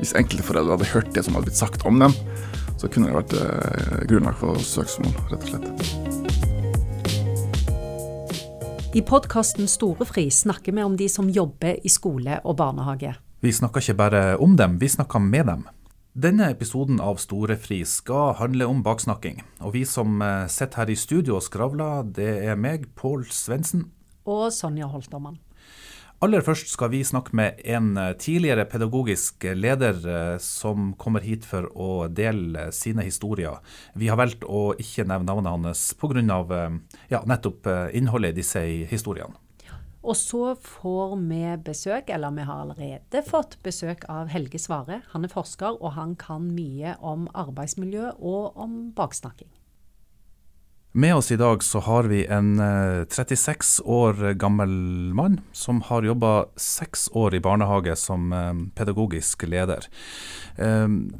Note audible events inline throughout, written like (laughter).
hvis enkelte foreldre hadde hørt det som hadde blitt sagt om dem, så kunne det vært eh, grunnlag for søksmål, rett og slett. I podkasten Storefri snakker vi om de som jobber i skole og barnehage. Vi snakker ikke bare om dem, vi snakker med dem. Denne episoden av Storefri skal handle om baksnakking. Og vi som eh, sitter her i studio og skravler, det er meg, Pål Svendsen. Og Sonja Holtermann. Aller først skal vi snakke med en eh, tidligere pedagogisk leder eh, som kommer hit for å dele sine historier. Vi har valgt å ikke nevne navnet hans pga. Eh, ja, nettopp innholdet i disse historiene. Og så får vi besøk, eller vi har allerede fått besøk av Helge Svare. Han er forsker, og han kan mye om arbeidsmiljø og om baksnakking. Med oss i dag så har vi en 36 eh, år gammel mann som har jobba seks år i barnehage som eh, pedagogisk leder. Ehm,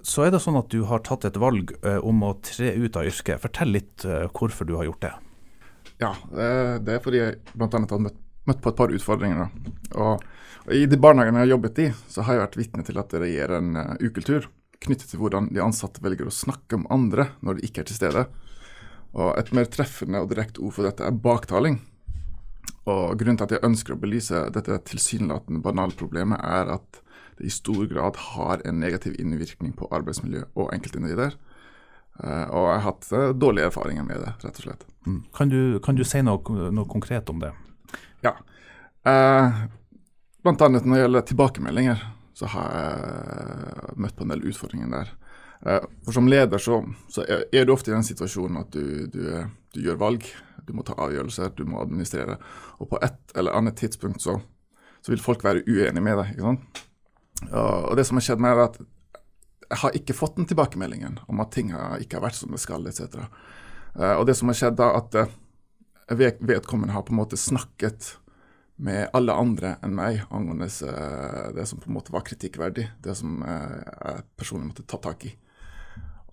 så er det sånn at du har tatt et valg eh, om å tre ut av yrket. Fortell litt hvorfor du har gjort det. Ja, det er fordi jeg bl.a. har møtt, møtt, på et par utfordringer. Og, og I de barnehagene jeg har jobbet i, så har jeg vært vitne til at det regjer en ukultur knyttet til hvordan de ansatte velger å snakke om andre når de ikke er til stede. Og Et mer treffende og direkte ord for dette er baktaling. Og Grunnen til at jeg ønsker å belyse dette tilsynelatende banale problemet, er at det i stor grad har en negativ innvirkning på arbeidsmiljø og enkeltindivider. Uh, og jeg har hatt uh, dårlige erfaringer med det, rett og slett. Mm. Kan, du, kan, du, si noe, noe, konkret om det? Ja. Uh, blant annet når det gjelder tilbakemeldinger, så har jeg møtt på en del utfordringer der. Eh, for som leder så, så er du ofte i den situasjonen at du, du, du, gjør valg. Du må ta avgjørelser, du må administrere. Og på et eller annet tidspunkt så, så vil folk være uenige med deg. ikke sant? Og det som har skjedd meg, er at jeg har ikke fått den tilbakemeldingen om at ting ikke har vært som det skal, etc. Eh, og det som har skjedd da, at eh, vedkommende har på en måte snakket med alle andre enn meg angående det som på en måte var kritikkverdig. Det som jeg personlig måtte ta tak i.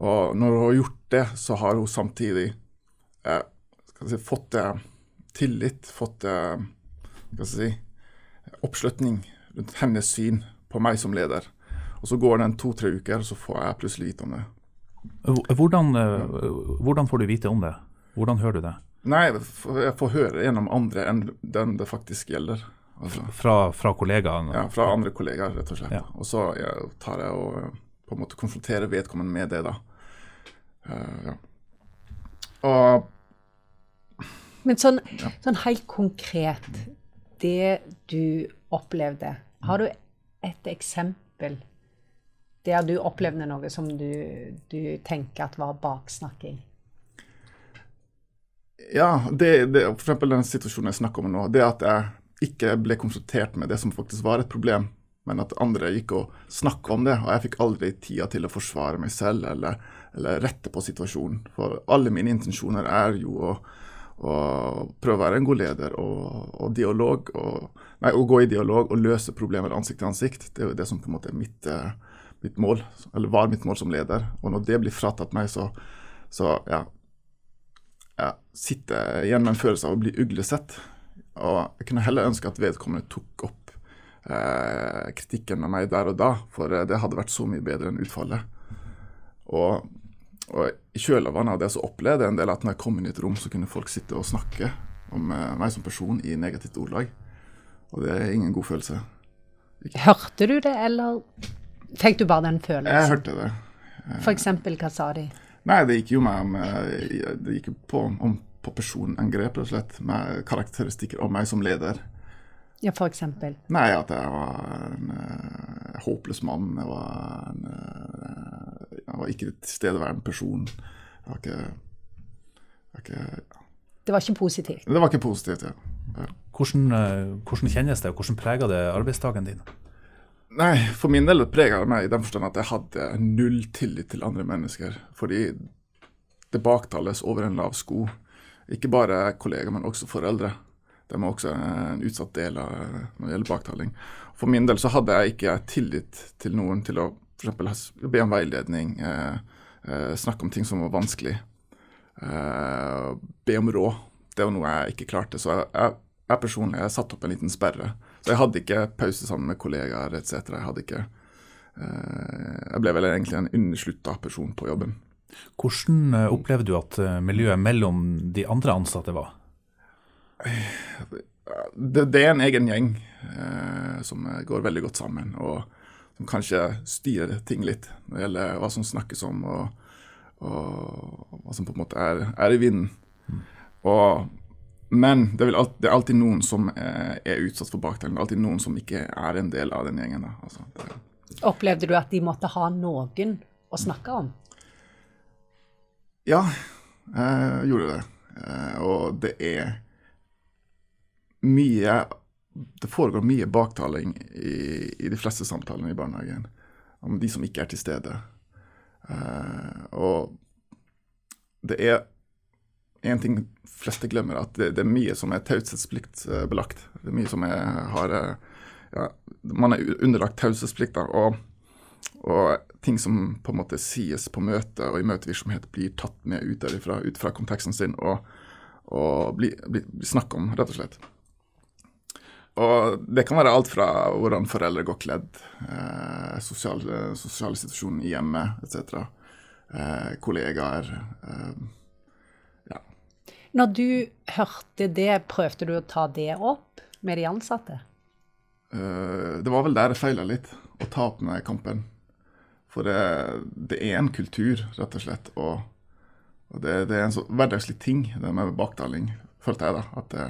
Og når hun har gjort det, så har hun samtidig eh, si, fått eh, tillit, fått eh, si, oppslutning rundt hennes syn på meg som leder. Og Så går det en to-tre uker, så får jeg plutselig vite om det. Hvordan, eh, hvordan, får du vite om det? Hvordan hører du det? Nei, Jeg får høre gjennom andre enn den det faktisk gjelder. Altså. Fra, fra kollegaer? Ja, fra andre kollegaer, rett og slett. Ja. Og så jeg, tar jeg og eh, på en måte konfronterer vedkommende med det. da. Uh, ja. Og Men sånn, ja. sånn, helt konkret, det du opplevde Har du et eksempel der du opplevde noe som du, du tenker at var baksnakking? Ja, det, det, for eksempel den situasjonen jeg snakker om nå. Det at jeg ikke ble konsultert med det som faktisk var et problem, men at andre gikk og snakka om det. Og jeg fikk aldri tida til å forsvare meg selv eller eller rette på situasjonen. For alle mine intensjoner er jo å, å prøve å være en god leder og, og dialog, og, nei, å gå i dialog og løse problemer ansikt til ansikt. Det er jo det som på en måte er mitt, eh, mitt, mål, eller var mitt mål som leder. Og når det blir fratatt meg, så, så ja, jeg sitter igjen med en følelse av å bli uglesett. Og jeg kunne heller ønske at vedkommende tok opp eh, kritikken med meg der og da, for det hadde vært så mye bedre enn utfallet. Og og I kjølvannet av det så opplevde jeg en del at når jeg kom inn i et rom, så kunne folk sitte og snakke om uh, meg som person i negativt ordlag. Og det er ingen god følelse. Ikke. Hørte du det, eller fikk du bare den følelsen? Jeg hørte det. For eksempel, hva sa de? Nei, det gikk jo meg om eh, Det gikk på, om, på personangrep, rett og slett. Med karakteristikker om meg som leder. Ja, for eksempel? Nei, at jeg var en uh, håpløs mann. Jeg var en uh, jeg var ikke tilstedeværende person. Det var ikke, jeg var ikke ja. Det var ikke positivt? Det var ikke positivt, ja. ja. Hvordan, eh, hvordan, kjennes det, og hvordan preger det arbeidsdagen din? Nei, For min del preger det meg i den forstand at jeg hadde null tillit til andre mennesker. Fordi det baktales over en lav sko. Ikke bare kollegaer, men også foreldre. De er også en utsatt del av når det gjelder baktaling. For min del så hadde jeg ikke tillit til noen til å f.eks. be om veiledning, eh, eh, snakke om ting som var vanskelig. Eh, be om råd. Det var noe jeg ikke klarte. Så jeg, jeg, jeg personlig jeg satte opp en liten sperre. Så jeg hadde ikke pause sammen med kollegaer etc. Jeg hadde ikke jeg ble vel egentlig en underslutta person på jobben. Hvordan opplevde du at miljøet mellom de andre ansatte var? Det, det er en egen gjeng eh, som går veldig godt sammen, og som kanskje styrer ting litt når det gjelder hva som snakkes om, og, og hva som på en måte er, er i vinden. Mm. Og, men det er, alltid, det er, alltid, noen som er, er utsatt for baktelling. Det er alltid noen som ikke er en del av den gjengen. Altså, Opplevde du at de måtte ha noen å snakke om? Ja, jeg gjorde det. Eh, og det er mye Det foregår mye baktaling i, i de fleste samtalene i barnehagen om de som ikke er til stede. Uh, og det er en ting fleste glemmer, at det, det er mye som er taushetspliktbelagt. Det er mye som er, har ja, Man er underlagt taushetsplikter. Og og ting som på en måte sies på møte og i møtevirksomhet, blir tatt med ut derifra, ut fra konteksten sin og, og blir, blir, blir snakket om, rett og slett. Og Det kan være alt fra hvordan foreldre går kledd, eh, sosiale, sosiale situasjoner i hjemmet etc. Eh, kollegaer. Eh, ja. Når du hørte det, prøvde du å ta det opp med de ansatte? Eh, det var vel der jeg feila litt, å ta opp med kampen. For det, det, er en kultur, rett og slett. Og, og det, det, er en så hverdagslig ting, det med bakdaling, følte jeg da. At det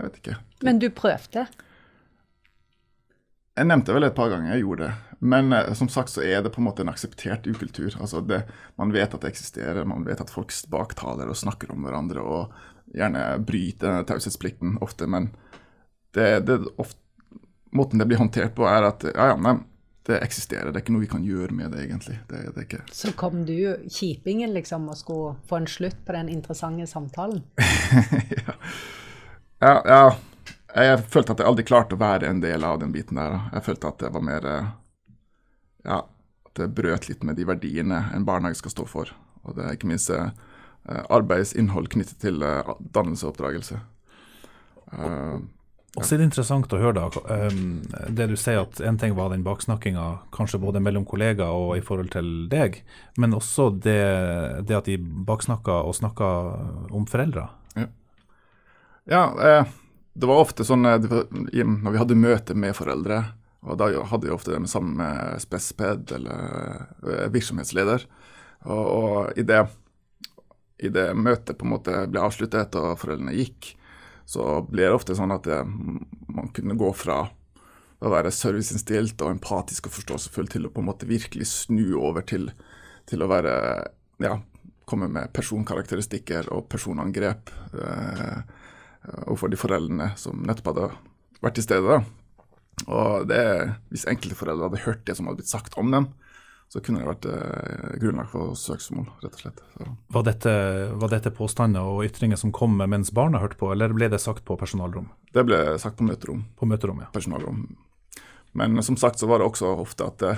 Jeg vet ikke. Men du prøvde? Jeg nevnte vel et par ganger jeg gjorde det. Men eh, som sagt så er det på en måte en akseptert ukultur. Altså det, man vet at det eksisterer, man vet at folk baktaler og snakker om hverandre og gjerne bryter taushetsplikten ofte. Men det, det ofte, måten det blir håndtert på, er at ja, ja, nei, det eksisterer. Det er ikke noe vi kan gjøre med det, egentlig. Det, det ikke... Så kom du, kjipingen, liksom, og skulle få en slutt på den interessante samtalen? (laughs) ja. Ja. ja, Jeg følte at jeg aldri klarte å være en del av den biten der. Jeg følte at det var mer eh, Ja, at det brøt litt med de verdiene en barnehage skal stå for. Og det er ikke minst eh, arbeidsinnhold knyttet til eh, dannelse og oppdragelse. Uh, og så er det interessant å høre da, um, det du sier at en ting var den baksnakkinga, kanskje både mellom kollegaer og i forhold til deg, men også det, det at de baksnakka og snakka om foreldre. Ja, eh, det var ofte sånn eh, når vi hadde møte med foreldre, og da hadde vi ofte det sammen med spesped eller eh, virksomhetsleder. Og, og i, det, i det møtet på en måte ble avsluttet og foreldrene gikk, så ble det ofte sånn at det, man kunne gå fra å være serviceinnstilt og empatisk og forståelsesfull til å på en måte virkelig snu over til, til å være ja, komme med personkarakteristikker og personangrep eh, overfor de foreldrene som nettopp hadde vært til stede. Og det, Hvis enkelte foreldre hadde hørt det som hadde blitt sagt om dem, så kunne det vært eh, grunnlag for søksmål, rett og slett. Var dette, var dette, påstander og ytringer som kom mens barna hørte på, eller ble det sagt på personalrom? Det ble sagt på møterom. På møterom, ja. Personalrom. Men som sagt så var det også ofte at det,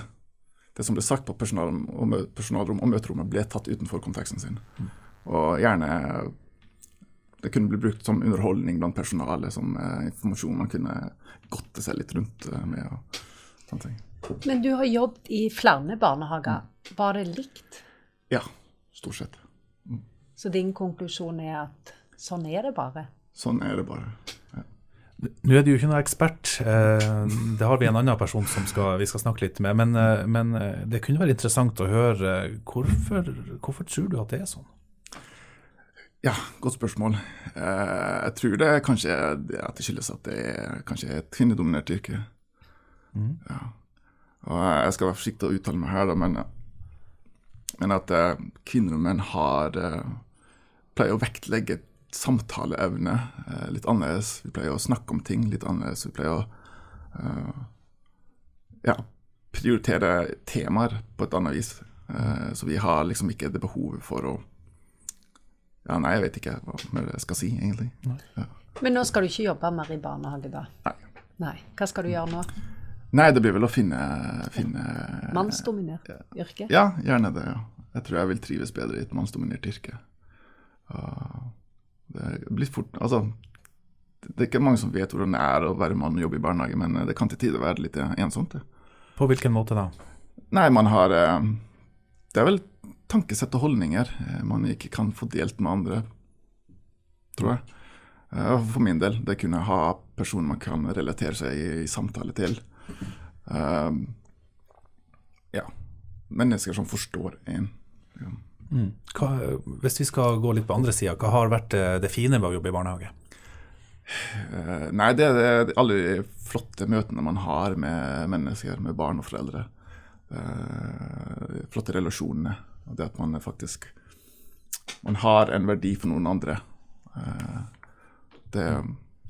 det som ble sagt på personalrom og, personalrom og møterommet, ble tatt utenfor konteksten sin. Mm. Og gjerne det kunne bli brukt som underholdning blant personalet, som eh, informasjon man kunne godte seg litt rundt eh, med. og sånne ting. Men du har jobbet i flere barnehager. Var det likt? Ja, stort sett. Mm. Så din konklusjon er at sånn er det bare? Sånn er det bare. Ja. Nå er du jo ikke noen ekspert, eh, det har vi en annen person som skal, vi skal snakke litt med. Men, eh, men, eh, det kunne være interessant å høre hvorfor, hvorfor tror du at det er sånn? Ja, godt spørsmål. Jeg tror det kanskje er at det skyldes at det er kanskje et kvinnedominert yrke. Mm. Ja. Og jeg skal være forsiktig å uttale meg her, da, men, men at eh, kvinner og menn har eh, pleier å vektlegge samtaleevne eh, litt annerledes. Vi pleier å snakke om ting litt annerledes. Vi pleier å eh, ja, prioritere temaer på et annet vis. Eh, så vi har liksom ikke det behovet for å Ja, nei, jeg vet ikke hva mer jeg skal si, egentlig. Ja. Men nå skal du ikke jobbe mer i barnehage, da? Nei. nei. Hva skal du gjøre nå? Nei, det blir vel å finne, finne Mannsdominert yrke? Ja, gjerne det. ja. Jeg tror jeg vil trives bedre i et mannsdominert yrke. det blir fort Altså, det er ikke mange som vet hvordan det er å være mann og jobbe i barnehage, men det kan til tider være litt ensomt. det. På hvilken måte da? Nei, man har eh, Det er vel tankesett og holdninger eh, man ikke kan få delt med andre, tror jeg. Eh, for min del. Det kunne ha personer man kan relatere seg i, i samtale til. Um, ja. Mennesker som forstår en. Ja. Mm. Hva, hvis vi skal gå litt på andre sida, hva har vært det, det fine med å jobbe i barnehage? Uh, nei, det er alle de flotte møtene man har med mennesker, med barn og foreldre. Uh, flotte relasjonene. Det at man faktisk man har en verdi for noen andre. Uh, det,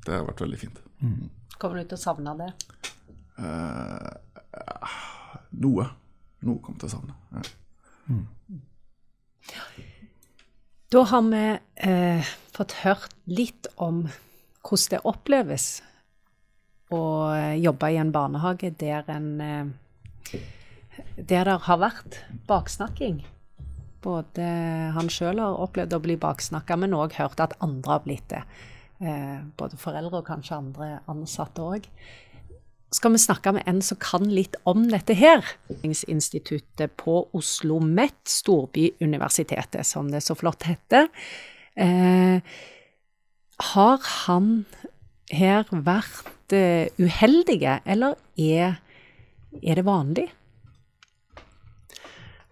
det, har vært veldig fint. Mm. Kommer du til å savne det? noe. Noe kommer til å savne. Ja. Mm. Da har vi eh, fått hørt litt om hvordan det oppleves å eh, jobbe i en barnehage der, en, eh, der det har vært baksnakking. Både han sjøl har opplevd å bli baksnakka, men òg hørt at andre har blitt det. Eh, både foreldre og kanskje andre ansatte òg skal vi snakke med en som kan litt om dette her. Instituttet på Oslo OsloMet, Storbyuniversitetet, som det så flott heter. Eh, har han her vært uh, uheldige, eller er, er, det vanlig?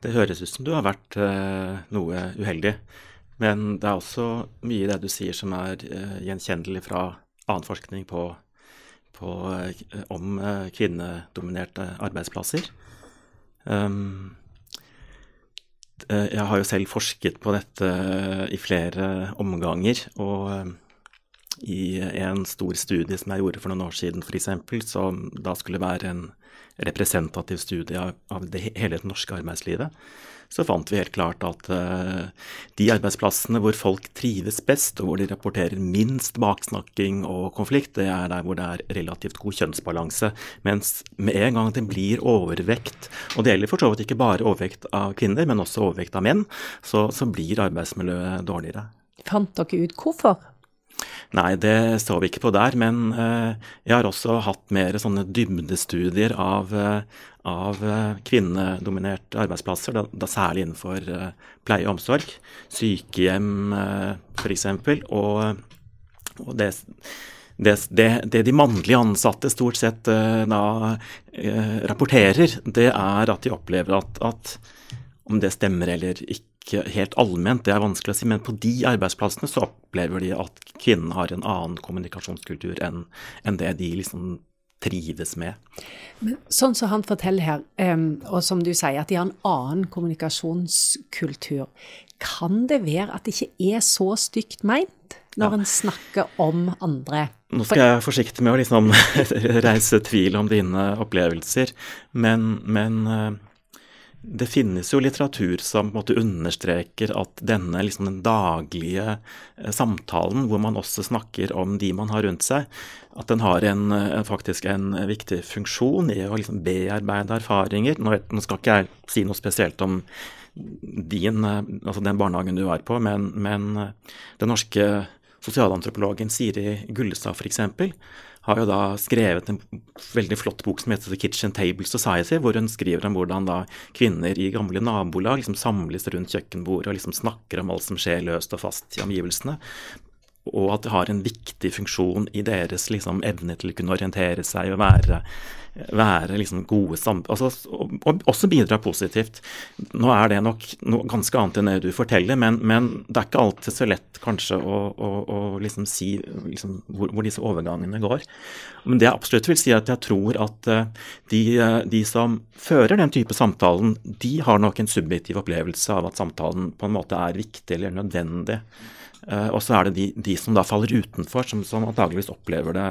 Det høres ut som du har vært uh, noe uheldig. Men det er også mye i det du sier som er uh, gjenkjennelig fra annen forskning på på, eh, om eh, kvinnedominerte arbeidsplasser. Um, eh, jeg har jo selv forsket på dette i flere omganger. Og i en stor studie som jeg gjorde for noen år siden f.eks., som da skulle være en representativ studie av, det, hele det norske arbeidslivet, så fant vi helt klart at uh, de arbeidsplassene hvor folk trives best, og hvor de rapporterer minst baksnakking og konflikt, det er der hvor det er relativt god kjønnsbalanse. Mens med en gang det blir overvekt, og det gjelder for så vidt ikke bare overvekt av kvinner, men også overvekt av menn, så, så blir arbeidsmiljøet dårligere. Fant dere ut hvorfor? Nei, det så vi ikke på der. Men uh, jeg har også hatt mer sånne dybdestudier av, uh, av uh, kvinnedominerte arbeidsplasser, da, da særlig innenfor pleie og omsorg. Sykehjem f.eks. Og, og det, det, det, det, de mannlige ansatte stort sett da rapporterer, det er at de opplever at, at om det stemmer eller ikke ikke helt allment, det er vanskelig å si, men på de arbeidsplassene så opplever de at kvinnene har en annen kommunikasjonskultur enn, en det de liksom trives med. Men sånn som han forteller her, og som du sier, at de har en annen kommunikasjonskultur. Kan det være at det ikke er så stygt meint når ja. en snakker om andre? Nå skal jeg være forsiktig med å liksom (laughs) reise tvil om dine opplevelser, men, men eh, det finnes jo litteratur som måte understreker at denne liksom den daglige eh, samtalen, hvor man også snakker om de man har rundt seg, at den har en, en faktisk en viktig funksjon i å liksom bearbeide erfaringer. Nå, nå, skal ikke jeg si noe spesielt om din, eh, altså den barnehagen du var på, men, men eh, den norske sosialantropologen Siri Gullestad f.eks har jo da skrevet en veldig flott bok som heter The Kitchen Table Society, hvor hun skriver om hvordan da kvinner i gamle nabolag liksom samles rundt kjøkkenbordet og liksom snakker om alt som skjer løst og fast i omgivelsene. Og at det har en viktig funksjon i deres liksom, evne til å kunne orientere seg og være være liksom gode sam... Altså, og, og, også bidra positivt. Nå er det nok noe ganske annet enn det du forteller, men, men det er ikke alltid så lett kanskje å, å, å liksom si liksom, hvor, hvor, disse overgangene går. Men det jeg absolutt vil si, er at jeg tror at uh, de, uh, de, som fører den type samtalen, de har nok en subjektiv opplevelse av at samtalen på en måte er viktig eller nødvendig. Uh, og så er det de, de, som da faller utenfor, som, som antageligvis opplever det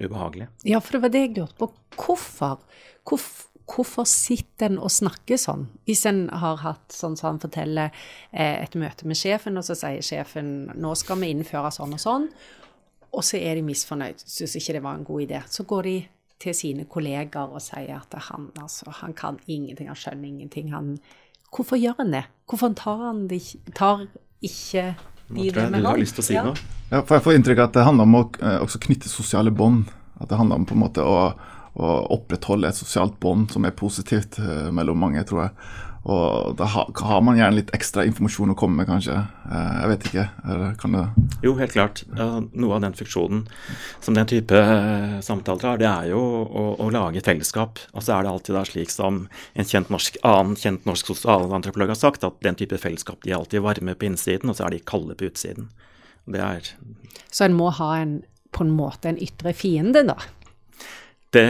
ubehagelig. Ja, for det var det jeg lurte på. Hvorfor? Hvorfor, hvorfor sitter en og snakker sånn? Hvis en har hatt, sånn som han forteller, eh, et møte med sjefen, og så sier sjefen nå skal vi innføre sånn og sånn, og så er de misfornøyd, syns ikke det var en god idé. Så går de til sine kollegaer og sier at han, altså, han kan ingenting, han skjønner ingenting. Han, hvorfor gjør han det? Hvorfor tar han det, tar ikke de det med å Si ja. ja. for jeg får inntrykk av at det handler om å også knytte sosiale bånd. At det handler om på en måte å, å opprettholde et sosialt bånd som er positivt uh, mellom mange, tror jeg. Og da ha, har man gjerne litt ekstra informasjon å komme med, kanskje. Uh, jeg vet ikke. kan det Jo, helt klart. noe av den funksjonen som den type uh, samtaler har, det er jo å, å lage fellesskap. Og så er det alltid da slik som en kjent norsk, annen kjent norsk sosialantropolog har sagt, at den type fellesskap de er alltid varme på innsiden, og så er de kalde på utsiden. Det er Så en må ha en, på en måte en ytre fiende, da? Det,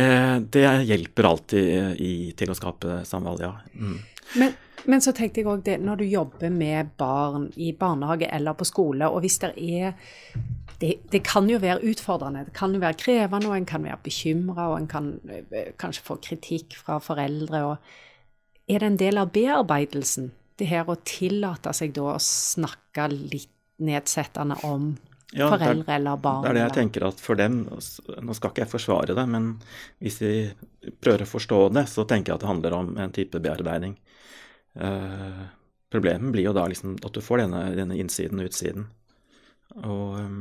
det hjelper alltid i, til å skape samhold, ja. Mm. Men, men, så tenkte jeg òg det, når du jobber med barn i barnehage eller på skole, og hvis det er det, det, kan jo være utfordrende, det kan jo være krevende, og en kan være bekymra, og en kan eh, kanskje få kritikk fra foreldre. og Er det en del av bearbeidelsen, det her å tillate seg da å snakke litt nedsettende om ja, foreldre eller barn. Det er det jeg tenker at for dem Nå skal ikke jeg forsvare det, men hvis vi prøver å forstå det, så tenker jeg at det handler om en type bearbeiding. Eh, problemet blir jo da liksom at du får denne, denne innsiden og utsiden. Og um,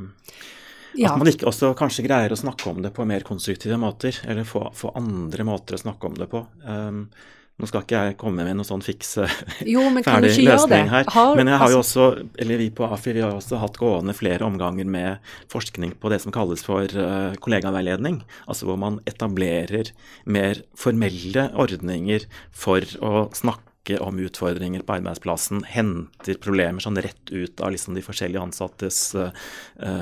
ja. at man ikke også kanskje greier å snakke om det på mer konstruktive måter, eller få, få andre måter å snakke om det på. Um, nå skal ikke jeg komme med noen sånn fiks jo, ferdig løsning her. Har, men jeg har jo altså- også, eller vi på AFI vi har også hatt gående flere omganger med forskning på det som kalles for uh, kollegaveiledning. Altså hvor man etablerer mer formelle ordninger for å snakke om utfordringer på arbeidsplassen, henter problemer sånn rett ut av liksom de forskjellige ansattes uh,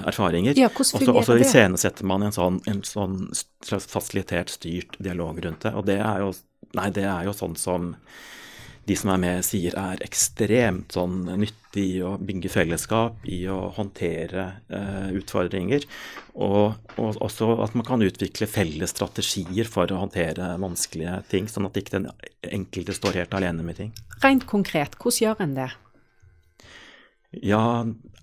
erfaringer. Ja, og så iscenesetter man en sånn, en sånn fasilitert, styrt dialog rundt det. Og det er jo Nei, det er jo sånn som de som er med, sier er ekstremt sånn nyttig i å bygge fellesskap, i å håndtere eh, utfordringer. Og, og, også at man kan utvikle felles strategier for å håndtere vanskelige ting, sånn at ikke den enkelte står helt alene med ting. Rent konkret, hvordan gjør en det? Ja,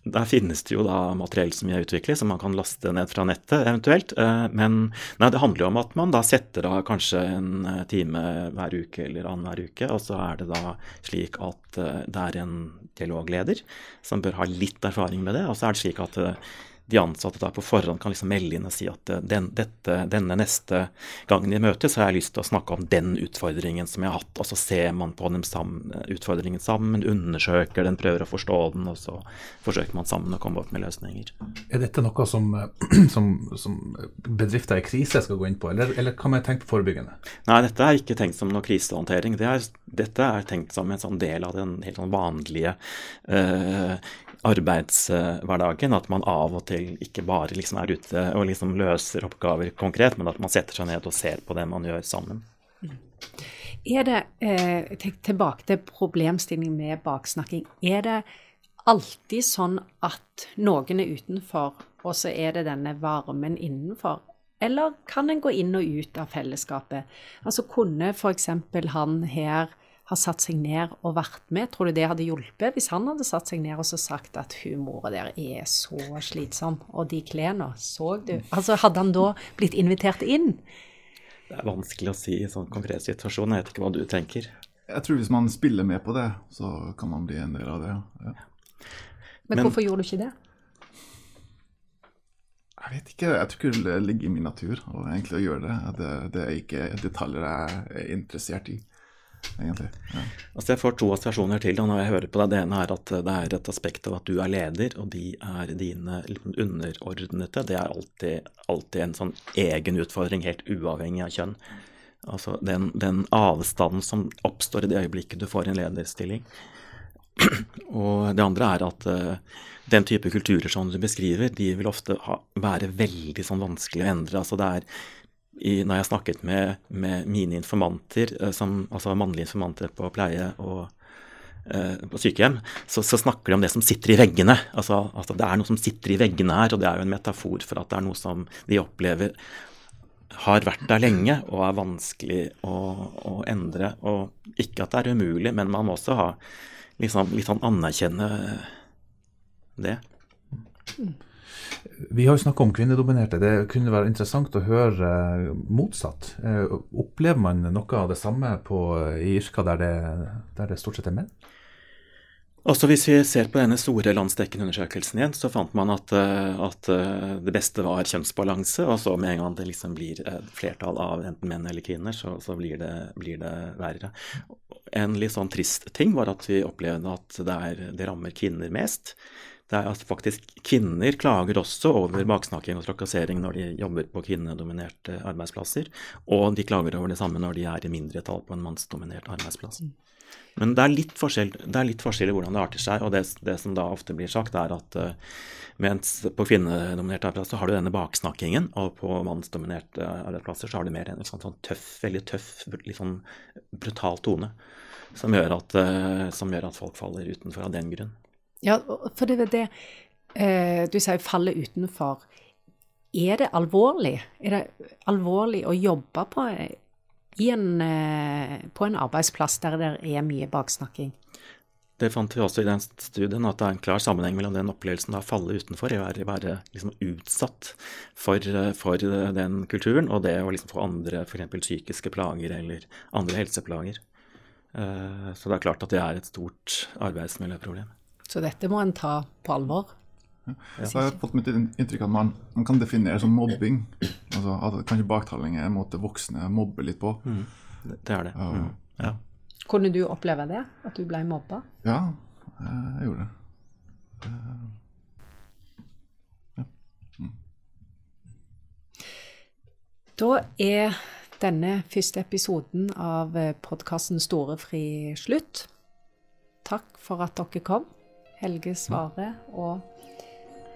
der finnes det jo da materiell som vi har utviklet, som man kan laste ned fra nettet eventuelt. Eh, men nei, det handler jo om at man da setter av kanskje en eh, time hver uke eller annenhver uke. Og så er det da slik at eh, det er en dialogleder som bør ha litt erfaring med det. Og så er det slik at de ansatte der på forhånd kan liksom melde inn og si at eh, den, dette, denne neste gangen de møtes, så har jeg lyst til å snakke om den utfordringen som jeg har hatt. Og så ser man på dem sammen, utfordringen sammen, undersøker den, prøver å forstå den, og så forsøker man sammen å komme opp med løsninger. Er dette noe som, (clears throat) som, som bedrifter i krise skal gå inn på, eller, eller kan man tenke på forebyggende? Nei, dette er ikke tenkt som noe krisehåndtering. Det er, dette er tenkt som en sånn del av den helt sånn vanlige uh, arbeidshverdagen. At man av og til ikke bare liksom er ute og liksom løser oppgaver konkret, men at man setter seg ned og ser på det man gjør sammen. Er det, eh, tilbake til problemstillingen med baksnakking. Er det alltid sånn at noen er utenfor, og så er det denne varmen innenfor? Eller kan en gå inn og ut av fellesskapet? Altså Kunne f.eks. han her har satt seg ned og vært med. Tror du det hadde hjulpet hvis han hadde satt seg ned og så sagt at hun mora der er så slitsom, og de klærne, så du? Altså, hadde han da blitt invitert inn? Det er vanskelig å si i en sånn konkret situasjon. Jeg vet ikke hva du tenker. Jeg tror hvis man spiller med på det, så kan man bli en del av det. Ja. Men, Men hvorfor gjorde du ikke det? Jeg vet ikke. Jeg tror ikke det ligger i min natur å egentlig å gjøre det. Det, det er ikke detaljer jeg er interessert i egentlig. Ja. Altså Jeg får to assosiasjoner til da når jeg hører på deg. Det ene er at det er et aspekt av at du er leder, og de er dine underordnede. Det er alltid, alltid en sånn egen utfordring, helt uavhengig av kjønn. Altså den, den avstanden som oppstår i det øyeblikket du får en lederstilling. (clears throat) Og det andre er at uh, den type kulturer som du beskriver, de vil ofte ha, være veldig sånn vanskelig å endre. Altså det er i, når jeg snakket med, med mine informanter, eh, som, altså mannlige informanter på pleie og eh, på sykehjem, så, så, snakker de om det som sitter i veggene. Altså, altså, Det er noe som sitter i veggene her, og det er jo en metafor for at det er noe som de opplever har vært der lenge og er vanskelig å, å endre. Og ikke at det er umulig, men man må også ha liksom, litt sånn anerkjenne det. Mm. Vi har jo snakka om kvinnedominerte. Det kunne være interessant å høre motsatt. Eh, opplever man noe av det samme på, i yrker der det, der det stort sett er menn? Også hvis vi ser på denne store landsdekkende undersøkelsen igjen, så fant man at, eh, at, eh, det beste var kjønnsbalanse. Og så med en gang det liksom blir flertall av enten menn eller kvinner, så, så blir, det, blir, det, verre. En litt sånn trist ting var at vi opplevde at det, er, det rammer kvinner mest. Det er at faktisk Kvinner klager også over baksnakking og trakassering når de jobber på kvinnedominerte arbeidsplasser, og de klager over det samme når de er i mindretall på en mannsdominert arbeidsplass. Mm. Men det er litt forskjell, er litt forskjell i hvordan det arter seg. og det, det, som da ofte blir sagt, er at uh, mens på kvinnedominerte arbeidsplasser har du denne baksnakkingen, og på mannsdominerte arbeidsplasser så har du mer en sånn, sånn tøff, veldig tøff, litt sånn brutal tone. Som gjør, at, uh, som gjør at folk faller utenfor av den grunn. Ja, for det er det eh, Du sier faller utenfor. Er det alvorlig? Er det alvorlig å jobbe på en, eh, på en arbeidsplass der det er mye baksnakking. Det fant vi også i den studien, at det er en klar sammenheng mellom den opplevelsen av å falle utenfor, å være, være liksom utsatt for, for, den kulturen, og det å liksom få andre f.eks. psykiske plager eller andre helseplager. Eh, så det er klart at det er et stort arbeidsmiljøproblem. Så dette må en ta på alvor? Ja. Så jeg har fått mitt inntrykk av at man, man, kan definere som mobbing. Altså at kanskje baktaling er en måte voksne mobber litt på. Mm. Det, er det. Mm. Ja. Kunne du oppleve det? At du ble mobba? Ja, jeg gjorde det. Ja. Mm. Da er denne første episoden av podkasten Storefri slutt. Takk for at dere kom, Helge Svare og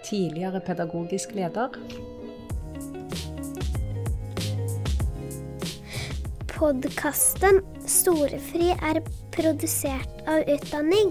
tidligere pedagogisk leder. Podkasten Storefri er produsert av Utdanning.